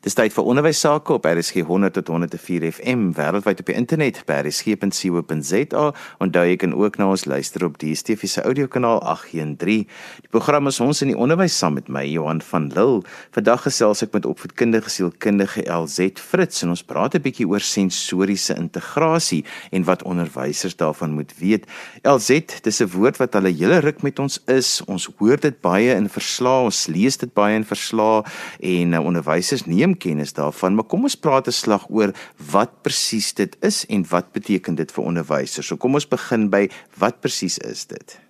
Dis tyd vir onderwys sake op RSG 100 tot 104 FM wêreldwyd op die internet by rsg.co.za en daar jy kan ook na ons luister op die DSTV se audiokanaal 813. Die program is ons in die onderwys saam met my Johan van Lille. Vandag gesels ek met opvoedkundige sielkundige LZ Fritz en ons praat 'n bietjie oor sensoriese integrasie en wat onderwysers daarvan moet weet. LZ, dis 'n woord wat al 'n hele ruk met ons is. Ons hoor dit baie in verslae, ons lees dit baie in verslae en uh, onderwysers neem neem kennis daarvan, maar kom ons praat 'n slag oor wat presies dit is en wat beteken dit vir onderwysers. So kom ons begin by wat presies is dit?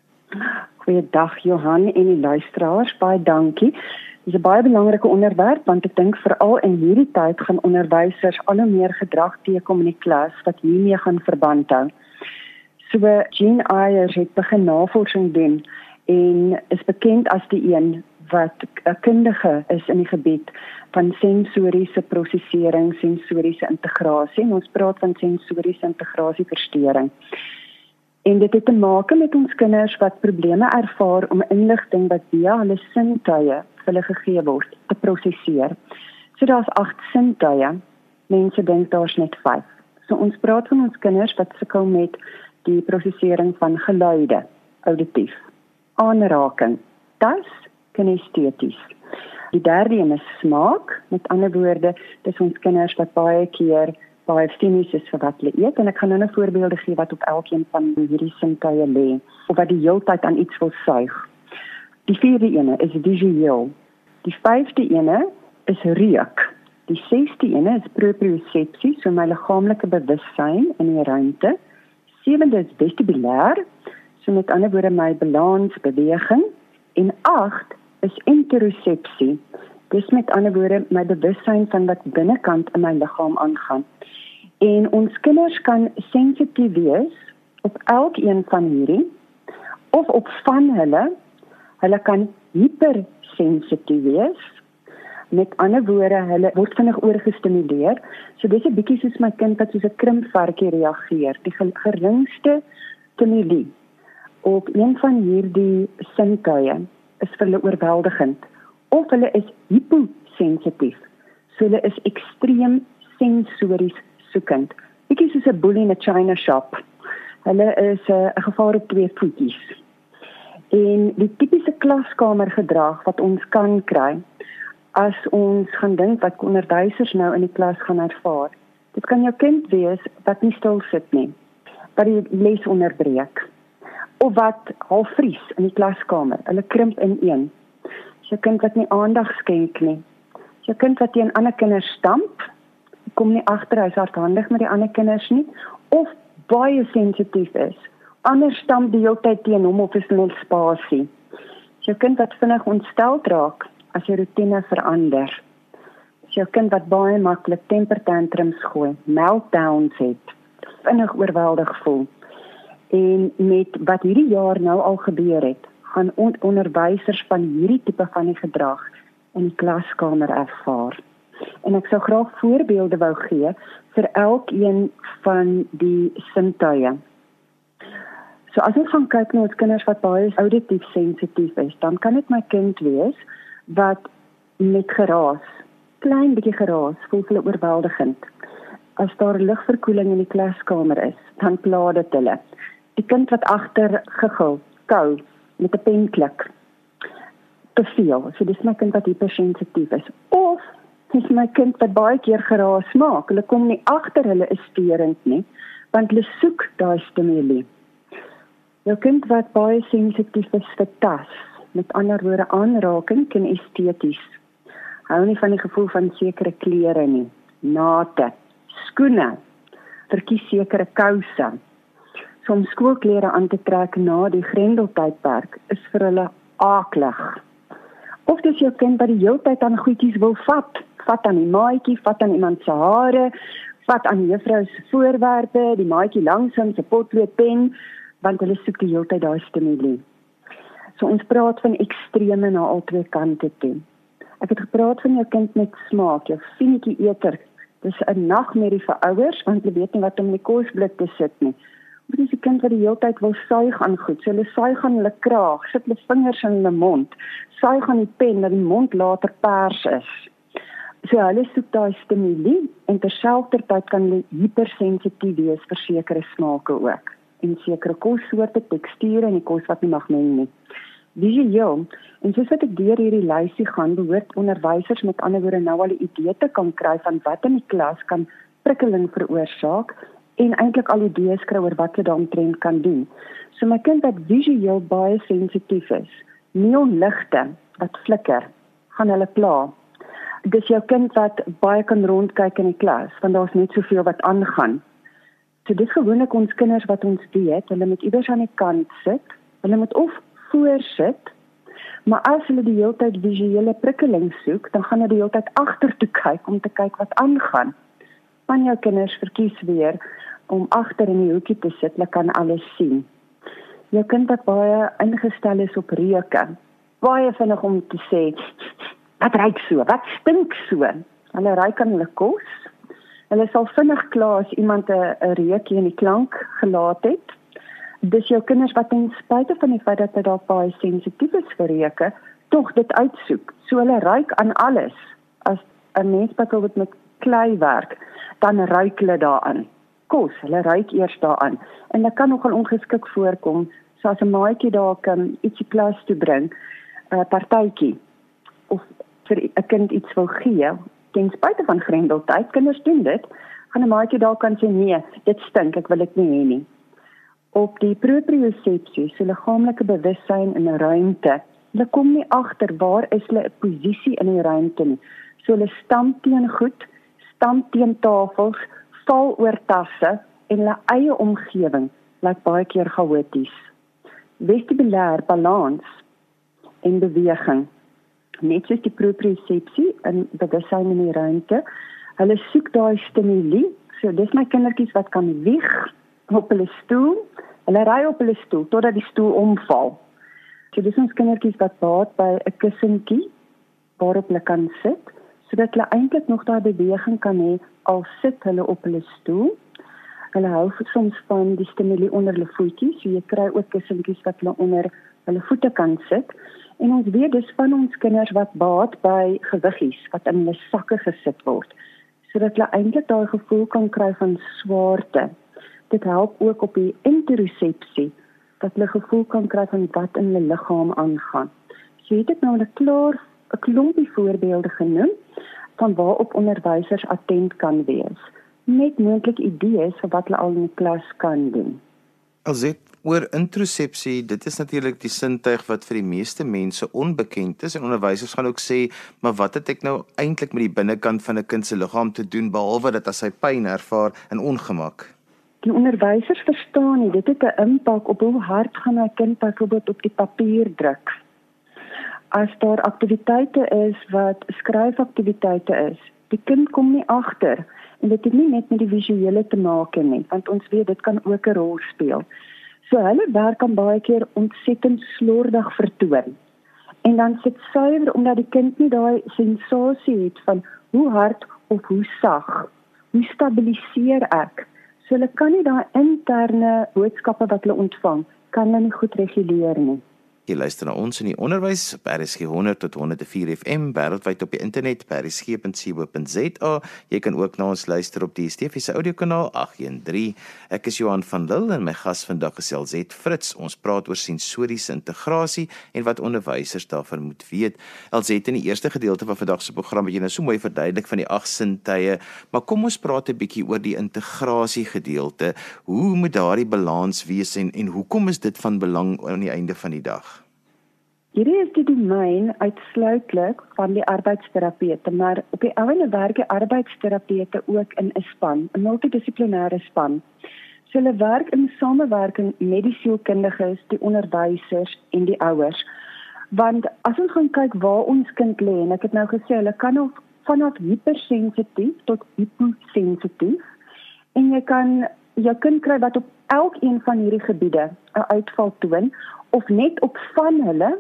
Goeiedag Johan en die luisteraars, baie dankie. Dit is 'n baie belangrike onderwerp want ek dink veral in hierdie tyd gaan onderwysers al hoe meer gedrag teekom in die klas wat hiermee gaan verband hou. So Jean Ayers het begin navorsing doen en is bekend as die een wat 'n kundige is in die gebied van sensoriese prosesering, sensoriese integrasie. En ons praat van sensoriese integrasie verstoring. En dit het te maak met ons kinders wat probleme ervaar om inligting wat via hulle sintuie hulle gegee word te prosesseer. So daar's 8 sintuie. Mense dink daar's net 5. So ons praat van ons kinders wat sukkel met die prosesering van geluide, auditief, aanraking, tas kinesteties. Die derde een is smaak. Met ander woorde, dis ons kinders wat baie keer baie stimuus is vir wat hulle eet en ek gaan nou 'n voorbeeld gee wat op elkeen van hierdie sintuie lê of wat die heeltyd aan iets wil suig. Die vierde een is visueel. Die vyfde een is reuk. Die sesde een is propriosepsie, so my liggaamlike bewussyn in die ruimte. Sewende is vestibulêr, so met ander woorde my balans, beweging en 8 is interosepsie. Dis met ander woorde my bewussyn van wat binnekant in my liggaam aangaan. En ons kinders kan sensitief wees op elkeen van hierdie of op van hulle. Hulle kan hypersensitief wees. Met ander woorde, hulle word vinnig oorgestimuleer. So dis 'n bietjie soos my kind wat soos 'n krimpvarkie reageer. Die geringste stimule op een van hierdie sintuie is vir hulle oorweldigend of hulle is hyposensitief. So hulle is ekstreem sensories soekend. Ek is soos 'n boelie in 'n china shop. Hulle is eh, 'n uh, gevaar op twee voetjies. En die tipiese klaskamer gedrag wat ons kan kry as ons gaan dink wat onderwysers nou in die klas gaan ervaar. Dit kan jou kind wees wat nie stil sit nie. Wat die les onderbreek of wat half vries in die klaskamer. Hulle krimp in een. Jy kind wat nie aandag skenk nie. Jy kind wat teen ander kinders stamp. Kom nie agter hy's hardhandig met die ander kinders nie of baie sensitief is. Ander stamp die hele tyd teen hom of is net spasie. Jy kind wat vinnig ontstel raak as jy rotine verander. Jy kind wat baie maklik temper tantrums gooi, meltdowns het, vinnig oorweldig voel En met wat hierdie jaar nou al gebeur het, gaan on onderwysers van hierdie tipe van die gedrag in die klaskamer ervaar. En ek sou graag voorbeelde wou gee vir elkeen van die sintuie. So as ons gaan kyk na ons kinders wat baie auditief sensitief is, dan kan dit my kind wees wat met geraas, klein bietjie geraas, voel hulle oorweldigend. As daar lugverkoeling in die klaskamer is, dan pla dit hulle die kind wat agter gegil, kou met 'n penklik. Te veel. So dis my kind wat hypersensitief is. Of dis my kind wat baie keer geraas maak. Hulle kom nie agter hulle is steurend nie, want hulle soek daai stimule. Jou kind wat baie sensitief is vir tas, met ander woorde aanraking kan esteties. Hou nie van die gevoel van sekere klere nie. Nate, skoene, verkies sekere kouse om skoolklere aan te trek na die grendeltydperk is vir hulle aaklig. Of dis jou kind wat die hele tyd aan goedjies wil vat, vat aan die maatjie, vat aan iemand se hare, vat aan juffrou se voorwerpe, die maatjie langsom se potloodpen, want hulle soek die hele tyd daai stimule. So ons praat van ekstreme na albei kante toe. Ek het gepraat van jou kind met smaak, jou finetjie eter. Dis 'n nagmerrie vir ouers want hulle weet nie wat om die kosblik te sit nie. Dit is 'n kind wat die hele tyd wil suig aan goed. So hulle suig aan hulle kraag, sit hulle vingers in hulle mond, suig aan die pen dat die mond later pers is. So hulle soek daai stimulie en terselfdertyd kan hulle hipersensitief wees vir sekere smake ook en sekere kossoorte, teksture en die kos wat nie mag meng nie. Visueel en soos wat ek deur hierdie lysie gaan, behoort onderwysers met ander woorde nou al 'n idee te kan kry van wat in die klas kan prikkeling veroorsaak en eintlik al idees kry oor wat hulle daaromtrent kan doen. So my kind wat visueel baie sensitief is, neonligte wat flikker, gaan hulle pla. Dis jou kind wat baie kan rondkyk in die klas want daar's net soveel wat aangaan. So dis gewoonlik ons kinders wat ons weet, hulle moet iewers aan die kant sit. Hulle moet of voor sit. Maar as hulle die hele tyd visuele prikkeling soek, dan gaan hulle die hele tyd agtertoe kyk om te kyk wat aangaan. Van jou kinders verkies weer om agter in die hoekie te sit, hulle kan alles sien. Jou kind wat baie ingestel is op reuke. Baie vinnig om te sê, wat ruik so? Wat stink so? Hulle ruik aan hulle kos Hulle sal vinnig klaar as iemand 'n reukie in die klank gelaat het. Dis jou kinders wat ten spyte van die feit dat hulle dalk baie sensitief is vir reuke, tog dit uitsoek. So hulle ruik aan alles. As 'n mens byvoorbeeld met klei werk, dan ruik hulle daaraan. Kos, hulle ruik eers daaraan. En dit kan nogal ongeskik voorkom, soos 'n maatjie dalk um, ietsie klas toe bring, 'n uh, partytjie of vir 'n kind iets wil gee ten spyte van grendeltyd kinders doen dit gaan 'n maatjie dalk kan sê nee dit stink ek wil dit nie hê nie. Op die propriosepsie so liggaamlike bewussyn in 'n ruimte hulle kom nie agter waar is hulle 'n posisie in die ruimte nie. So hulle stamp teen goed stamp teen tafels val oor tasse en hulle eie omgewing lyk baie keer chaoties vestibulêr balans en beweging net soos die propriosepsie in bewussyn in die ruimte. Hulle soek daai stimulie. So dis my kindertjies wat kan wieg op hulle stoel. Hulle ry op hulle stoel totdat die stoel omval. So dis ons kindertjies wat baat by 'n kussentjie waarop hulle kan sit sodat hulle eintlik nog daai beweging kan hê al sit hulle op hulle stoel. Hulle hou soms van die stimulie onder hulle voetjies. So jy kry ook kussentjies wat hulle onder hulle voete kan sit. En ons weet dis van ons kinders wat baat by gewiggies wat in hulle sakke gesit word sodat hulle eintlik daai gevoel kan kry van swaarte. Dit help ook op die interosepsie dat hulle gevoel kan kry van wat in hulle liggaam aangaan. So het ek nou 'n klaar 'n klompie voorbeelde genoem van waarop onderwysers attent kan wees met moontlike idees vir wat hulle al in die klas kan doen. Alsit oor introsepsie, dit is natuurlik die sintuig wat vir die meeste mense onbekend is en onderwysers gaan ook sê, maar wat het ek nou eintlik met die binnekant van 'n kind se liggaam te doen behalwe dat as hy pyn ervaar en ongemak? Die onderwysers verstaan nie, dit het 'n impak op hoe hard gaan 'n kind byvoorbeeld op die papier druk. As daar aktiwiteite is wat skryfaktiwiteite is, die kind kom nie agter en dit het nie net met die visuele te maak nie, want ons weet dit kan ook 'n rol speel. So hulle werk kan baie keer ontsettend slordig vertoon. En dan sit suiwer omdat die kind nie daai sensasie het van hoe hard of hoe sag. Hoe stabiliseer ek? So hulle kan nie daai interne boodskappe wat hulle ontvang, kan hulle nie goed reguleer nie. Jy luister na ons in die onderwys op RSG 100 tot 104 FM wêreldwyd op die internet by rsg.co.za. Jy kan ook na ons luister op die Stefiese audiokanaal 813. Ek is Johan van Lille en my gas vandag is Elzet Fritz. Ons praat oor sensoriese integrasie en wat onderwysers daarvan moet weet. Elzet in die eerste gedeelte van vandag se program het jy nou so mooi verduidelik van die ag sintuie, maar kom ons praat 'n bietjie oor die integrasie gedeelte. Hoe moet daardie balans wees en en hoekom is dit van belang aan die einde van die dag? Hierdie is die domein uitsluitlik van die arbeidsterapeute, maar op die ouene werk die arbeidsterapeute ook in 'n span, 'n multidissiplinêre span. So hulle werk in samewerking met die sielkundiges, die onderwysers en die ouers. Want as ons gaan kyk waar ons kind lê en ek het nou gesê hulle kan of vanaf hypersensitief tot hyposensitief en jy kan jou kind kry wat op elkeen van hierdie gebiede 'n uitval toon of net op van hulle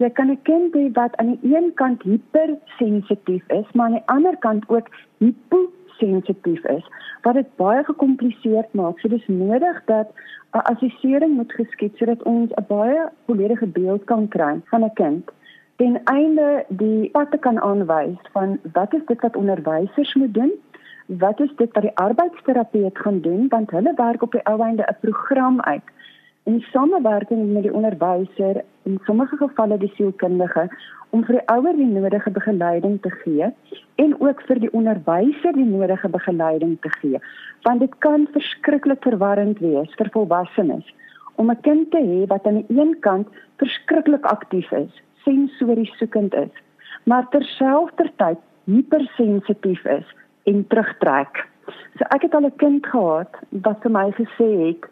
jy kan 'n kind hê wat aan die een kant hypersensitief is, maar aan die ander kant ook hyposensitief is, wat dit baie gekompliseerd maak. So dis nodig dat 'n assessering moet geskied sodat ons 'n baie volledige beeld kan kry van 'n kind. ten einde die pad te kan aanwys van wat is dit wat onderwysers moet doen? Wat is dit wat die arbeidsterapeut gaan doen want hulle werk op die ou einde 'n program uit in samewerking met die onderwyser in sommige gevalle die sielkundige om vir die ouer die nodige begeleiding te gee en ook vir die onderwyser die nodige begeleiding te gee want dit kan verskriklik verwarrend wees vir volwassenes om 'n kind te hê wat aan die een kant verskriklik aktief is sensories soekend is, maar terselfdertyd hypersensitief is en terugtrek. So ek het al 'n kind gehad wat vir my gesê het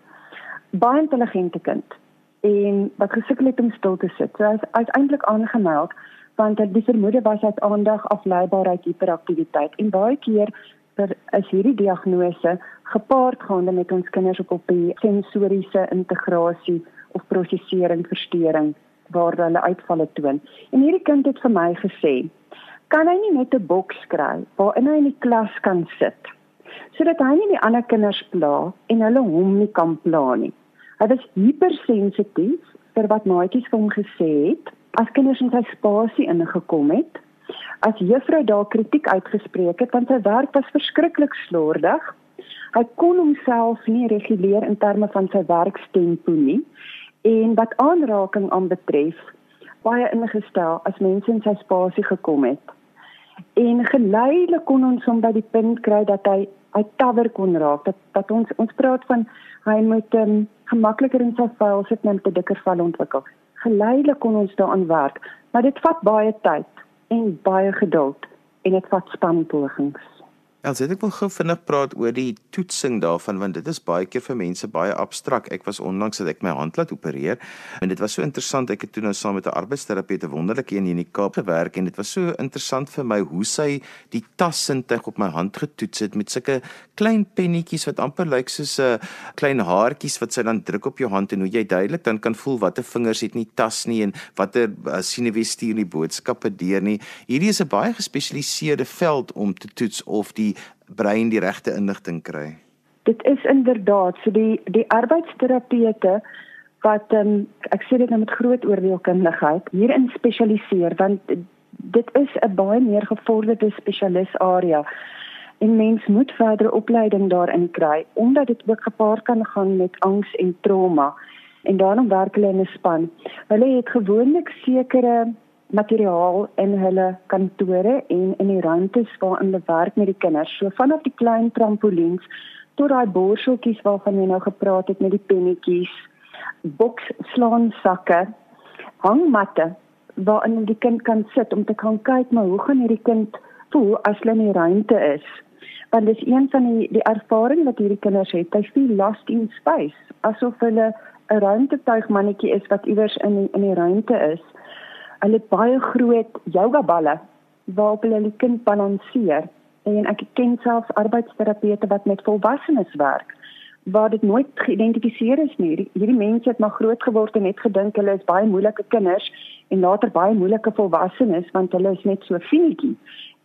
baie intelligente kind en wat gesukkel het om stil te sit. So hy is uiteindelik aangemeld want die vermoede was dat aandag afleibaarheid hiperaktiwiteit en baie keer vir as hierdie diagnose gepaard gaande met ons kinders op op sensoriese integrasie of prosesering verstoring waar hulle uitvalle toon. En hierdie kind het vir my gesê, kan hy nie net 'n boks kry waarin hy in die klas kan sit sodat hy nie die ander kinders pla en hulle hom nie kan pla nie. Hy was hypersensitief vir wat maatjies vir hom gesê het as kinders in sy spasie ingekom het. As juffrou daar kritiek uitgespreek het want sy werk was verskriklik slordig. Hy kon homself nie reguleer in terme van sy werkstempo nie en wat aanraking aanbetref baie ingestel as mense in sy spasie gekom het. En geleidelik kon ons hom by die punt kry dat hy hy tawer kon raak. Dat dat ons ons praat van hy moet um, gemakliker in sy vel sit en 'n dikker vel ontwikkel. Geleidelik kon ons daaraan werk, maar dit vat baie tyd en baie geduld en dit vat spanpogings. Els het ek wil gou vinnig praat oor die toetsing daarvan want dit is baie keer vir mense baie abstrakt. Ek was onlangs dat ek my hand laat opereer en dit was so interessant. Ek het toe nou saam met 'n arbeidsterapeut 'n wonderlike een in die Kaap gewerk en dit was so interessant vir my hoe sy die tassintuig op my hand getoets het met sulke klein pennetjies wat amper lyk soos 'n klein haartjies wat sy dan druk op jou hand en hoe jy duidelik dan kan voel watter vingers het nie tas nie en watter uh, sinewe stuur nie boodskappe deur nie. Hierdie is 'n baie gespesialiseerde veld om te toets of die brein die regte inligting kry. Dit is inderdaad so die die arbeidsterapeute wat um, ek sê dit nou met groot oordeelkundigheid hierin spesialiseer want dit is 'n baie meer gevorderde spesialis area en mens moet verdere opleiding daarin kry omdat dit ook gepaard kan gaan met angs en trauma en daarom werk hulle in 'n span. Hulle het gewoonlik sekere materiaal in hulle kantore en in die ruimtes waarin hulle werk met die kinders. So vanaf die klein trampolines tot daai borseltjies waarvan jy nou gepraat het met die pennetjies, bokslaan sakke, hangmatte waarin die kind kan sit om te kan kyk maar hoe gaan hierdie kind voel as hulle in die ruimte is. Want dis een van die die ervaring wat hierdie kinders het. Hulle feel lost in space, asof hulle 'n ruimtetuigmannetjie is wat iewers in in die ruimte is. Hulle het baie groot yoga balle waarop hulle die kind balanseer en ek ken selfs arbeidsterapeute wat met volwassenes werk waar dit nooit geïdentifiseer is nie. Hierdie mense het maar groot geword en net gedink hulle is baie moeilike kinders en later baie moeilike volwassenes want hulle is net so finetjie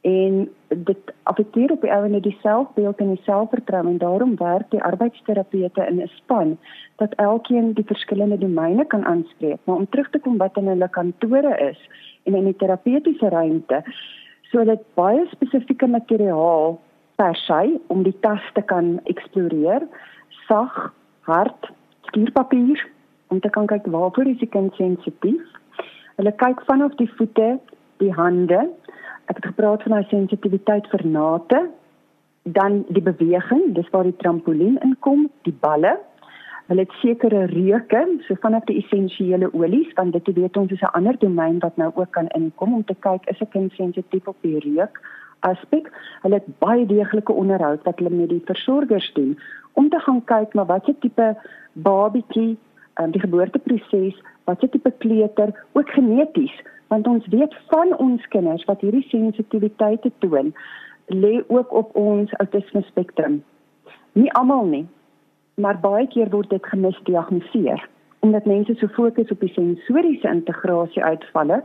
en dit affekteer op die ouene die selfbeeld en die selfvertroue en daarom werk die arbeidsterapeute in 'n span dat elkeen die verskillende domeine kan aanspreek. Maar om terug te kom wat in hulle kantore is en in die terapeutiese ruimte sodat baie spesifieke materiaal per se om die tas te kan eksploreer sag hard skierpapier om te kan kyk waarvoor is die kind sensitief. Hulle kyk vanaf die voete die hande Ek het gepraat van daai sensitiwiteit vir nate, dan die beweging, dis waar die trampolien inkom, die balle. Hulle het sekere reuke, so vanaf die essensiële olies, want dit weet ons is 'n ander domein wat nou ook kan inkom om te kyk is 'n kind sensitief op die reuk aspek. Hulle het baie deeglike onderhoud wat hulle met die versorgers doen om te gaan kyk maar watse tipe babietjie, um, die geboorteproses, watse tipe kleuter, ook geneties want ons weet van ons kinders wat hierdie sensitiwiteite toon lê ook op ons autisme spektrum. Nie almal nie, maar baie keer word dit gemisdiagnoseer omdat mense so fokus op die sensoriese integrasie uitvalle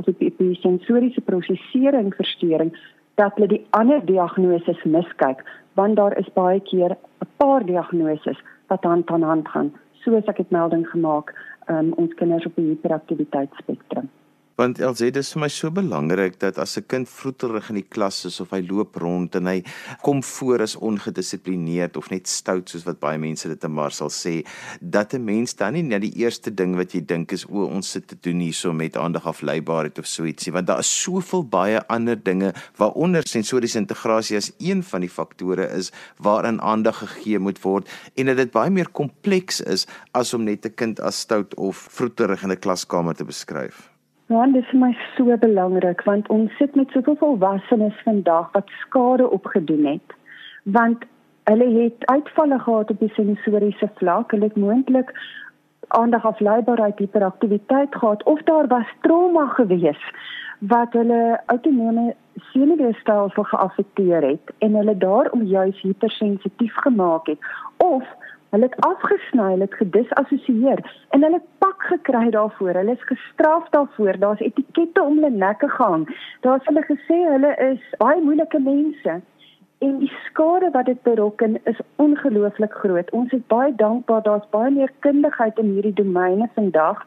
of op die, die sensoriese prosesering verstoring dat hulle die ander diagnoses miskyk want daar is baie keer 'n paar diagnoses wat hand aan hand gaan soos ek het melding gemaak um, ons kinders op die hiperaktiwiteitsspektrum Want LZ dis vir my so belangrik dat as 'n kind vroeterig in die klas is of hy loop rond en hy kom voor as ongedissiplineerd of net stout soos wat baie mense dit maar sal sê, dat 'n mens dan nie net die eerste ding wat jy dink is o, ons sit te doen hierso met aandag afleibaarheid of so ietsie, want daar is soveel baie ander dinge waaronder sensoriese integrasie as een van die faktore is waaraan aandag gegee moet word en dat dit baie meer kompleks is as om net 'n kind as stout of vroeterig in 'n klaskamer te beskryf. Ja, dit is my so belangrik want ons sit met soveel volwassenes vandag wat skade opgedoen het. Want hulle het uitvalle gehad op die sensoriese vlak, hulle het moontlik aandag afleibaarheid hiperaktiwiteit gehad of daar was trauma gewees wat hulle autonome senuweestelsel geaffekteer het en hulle daarom juis hipersensitief gemaak het of Hulle het afgesny, hulle het gedisassosieer en hulle pak gekry daarvoor. Hulle is gestraf daarvoor. Daar's etikette om hulle nekke gehang. Daar's hulle gesê hulle is baie moeilike mense. En die skade wat dit berokken is ongelooflik groot. Ons is baie dankbaar daar's baie meer kundigheid in hierdie domeine vandag.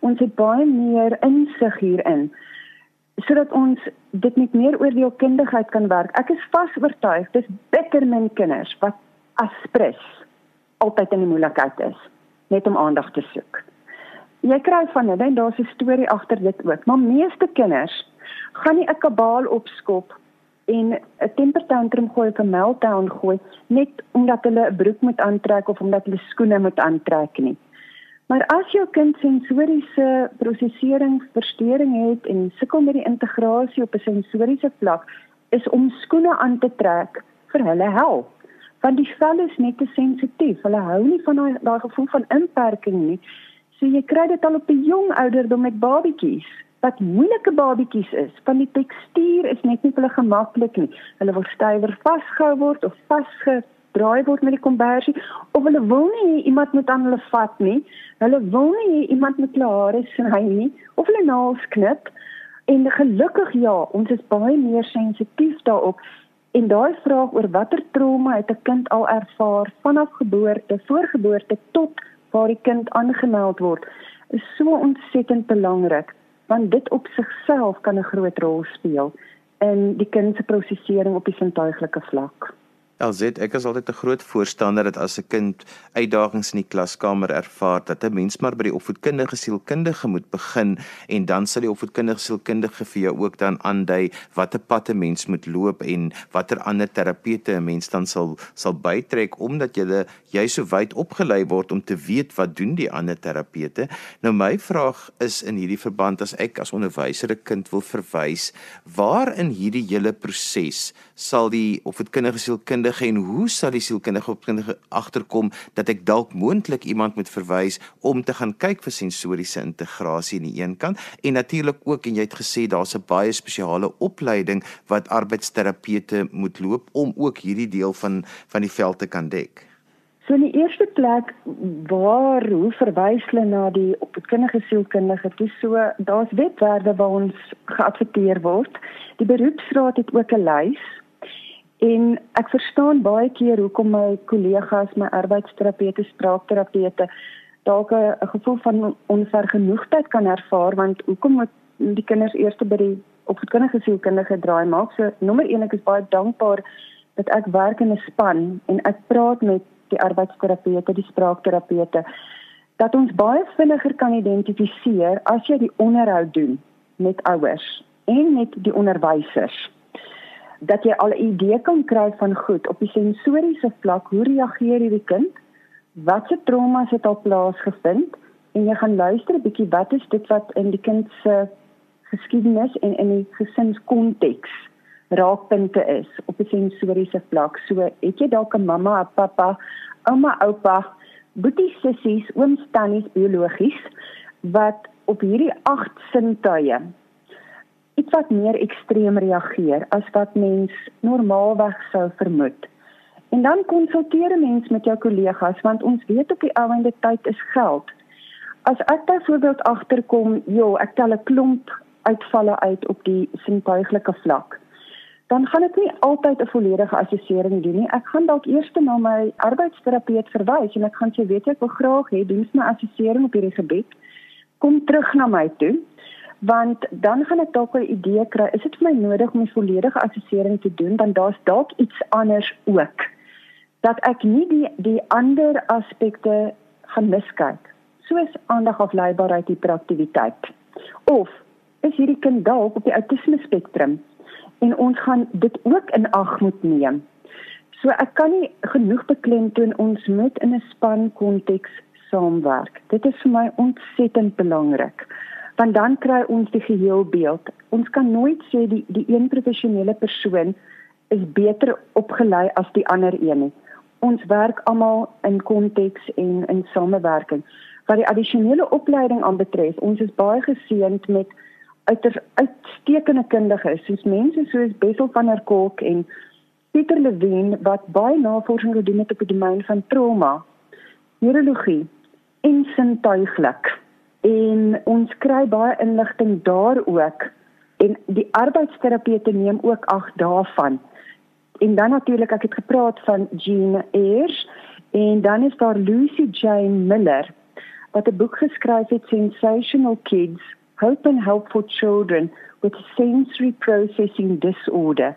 Ons het baie meer insig hierin sodat ons dit met meer oordeelkundigheid kan werk. Ek is vas oortuig dis bitter min kinders wat aspres altyd in die moeilikheid is net om aandag te soek. Jy kry van hulle en daar's 'n storie agter dit ook, maar meeste kinders gaan nie 'n kabaal opskop en 'n temper tantrum gooi of 'n meltdown gooi net omdat hulle 'n broek moet aantrek of omdat hulle skoene moet aantrek nie. Maar as jou kind sensoriese proseseringsversteuring het en sukkel met die integrasie op 'n sensoriese vlak, is om skoene aan te trek vir hulle help want die vel is net te sensitief. Hulle hou nie van daai gevoel van inperking nie. So jy kry dit al op 'n jong ouderdom met babatjies wat moeilike babatjies is, want die tekstuur is net nie hulle gemaklik nie. Hulle wil stywer vasgehou word of vasgedraai word met die kombersie of hulle wil nie iemand moet aan hulle vat nie. Hulle wil nie iemand met hulle hare sny nie of hulle naels knip. En gelukkig ja, ons is baie meer sensitief daarop En daai vraag oor watter trauma het 'n kind al ervaar vanaf geboorte, voorgeboorte tot waar die kind aangemeld word, is so ontsettend belangrik want dit op sigself kan 'n groot rol speel in die kind se prosesering op die sintuiglike vlak. LZ ek is altyd 'n groot voorstander dat as 'n kind uitdagings in die klaskamer ervaar dat 'n mens maar by die opvoedkundige sielkundige moet begin en dan sal die opvoedkundige sielkundige vir jou ook dan aandui watter pad 'n mens moet loop en watter ander terapete 'n mens dan sal sal bytrek omdat jy jy so wyd opgelei word om te weet wat doen die ander terapete. Nou my vraag is in hierdie verband as ek as onderwyser 'n kind wil verwys, waar in hierdie hele proses sal die opvoedkundige sielkundige en hoe sal die sielkundige opkundige agterkom dat ek dalk moontlik iemand moet verwys om te gaan kyk vir sensoriese integrasie aan die een kant en natuurlik ook en jy het gesê daar's 'n baie spesiale opleiding wat arbeidsterapeute moet loop om ook hierdie deel van van die veld te kan dek. So in die eerste plek waar hoe verwys hulle na die opvoedkundige sielkundige? Dis so daar's webwerwe waar ons geadverteer word. Die beroepsraad het ook 'n lys En ek verstaan baie keer hoekom my kollegas, my arbeidsterapeute, spraakterapeute dalk 'n gevoel van onvergenoegdheid kan ervaar want hoekom moet die kinders eers by die opvoedkundige sielkundige draai maak? So nommer 1 ek is baie dankbaar dat ek werk in 'n span en ek praat met die arbeidsterapeute, die spraakterapeute dat ons baie vinniger kan identifiseer as jy die onderhoud doen met ouers en met die onderwysers dat jy al 'n idee kan kry van goed op die sensoriese vlak, hoe reageer hierdie kind? Watse traumas het al plaasgevind? En jy gaan luister 'n bietjie wat is dit wat in die kind se geskiedenis en in die gesinskonteks raakpunte is op die sensoriese vlak. So het jy dalk 'n mamma, 'n pappa, ouma, oupa, boetie, sissies, ooms, tannies biologies wat op hierdie agt sintuie iets wat meer ekstreem reageer as wat mens normaalweg sou vermoed. En dan konsulteer 'n mens met jou kollegas want ons weet op die ouende tyd is geld. As ek byvoorbeeld agterkom, joh, ek tel 'n klomp uitvalle uit op die sintuiglike vlak. Dan gaan ek nie altyd 'n volledige assessering doen nie. Ek gaan dalk eers na my arbeidsterapeut verwys en ek gaan sê, weet jy, ek wil graag hê doen 'n assessering op hierdie gebied. Kom terug na my toe want dan gaan ek dalk 'n idee kry, is dit vir my nodig om 'n volledige assessering te doen want daar's dalk iets anders ook dat ek nie die die ander aspekte gaan miskyk soos aandagafleibaarheid hiperaktiwiteit of is hierdie kind dalk op die autisme spektrum en ons gaan dit ook in ag moet neem. So ek kan nie genoeg beklemtoon ons moet in 'n span konteks saamwerk. Dit is vir my ontsettend belangrik. Want dan kry ons die geheelbeeld. Ons kan nooit sê die die een professionele persoon is beter opgelei as die ander een nie. Ons werk almal in konteks en in samewerking. Wat die addisionele opleiding aanbetref, ons is baie geseënd met uiters uitstekende kundiges soos mense soos Bessel van der Kolk en Pieter Lewin wat baie navorsing gedoen het op die domein van trauma, neurologie en sintuiglik. En ons kry baie inligting daar ook en die arbeidsterapeute neem ook ag daarvan. En dan natuurlik ek het gepraat van Jean Ayers en dan is daar Lucy Jane Miller wat 'n boek geskryf het Sensational Kids hope and help for children with sensory processing disorder.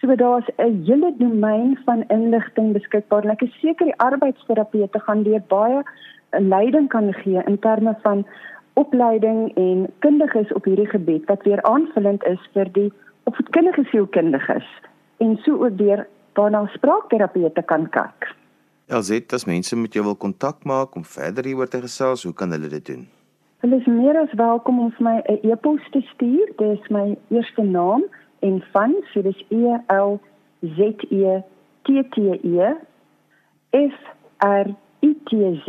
So daar's 'n hele domein van inligting beskikbaar. Ek is seker die arbeidsterapeute gaan deur baie leiding kan gee in terme van opleiding en kundiges op hierdie gebied wat weer aanvullend is vir die opvoedkundige sielkundiges en so ook deur waarna spraakterapeute kan kyk. Elzet, as mense met jou wil kontak maak om verder hieroor te gesels, hoe kan hulle dit doen? Hulle is meer as welkom om vir my 'n e-pos te stuur. Dit is my eerste naam en van, so dis E L Z E T T E F R I T Z,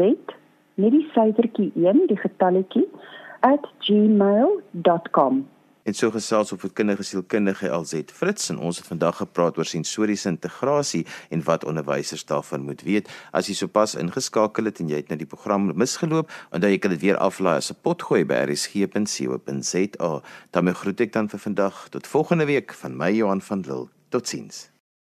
net die syfertjie 1, die getalletjie @gmail.com. En so gesels op voedkundige sielkundige LZ Fritz en ons het vandag gepraat oor sensoriese integrasie en wat onderwysers daarvan moet weet. As jy sopas ingeskakel het en jy het nou die program misgeloop, onthou jy kan dit weer aflaai as 'n potgooi by rsg.co.za. daarmee groet ek dan vir vandag tot volgende week van my Johan van Lille. Totsiens.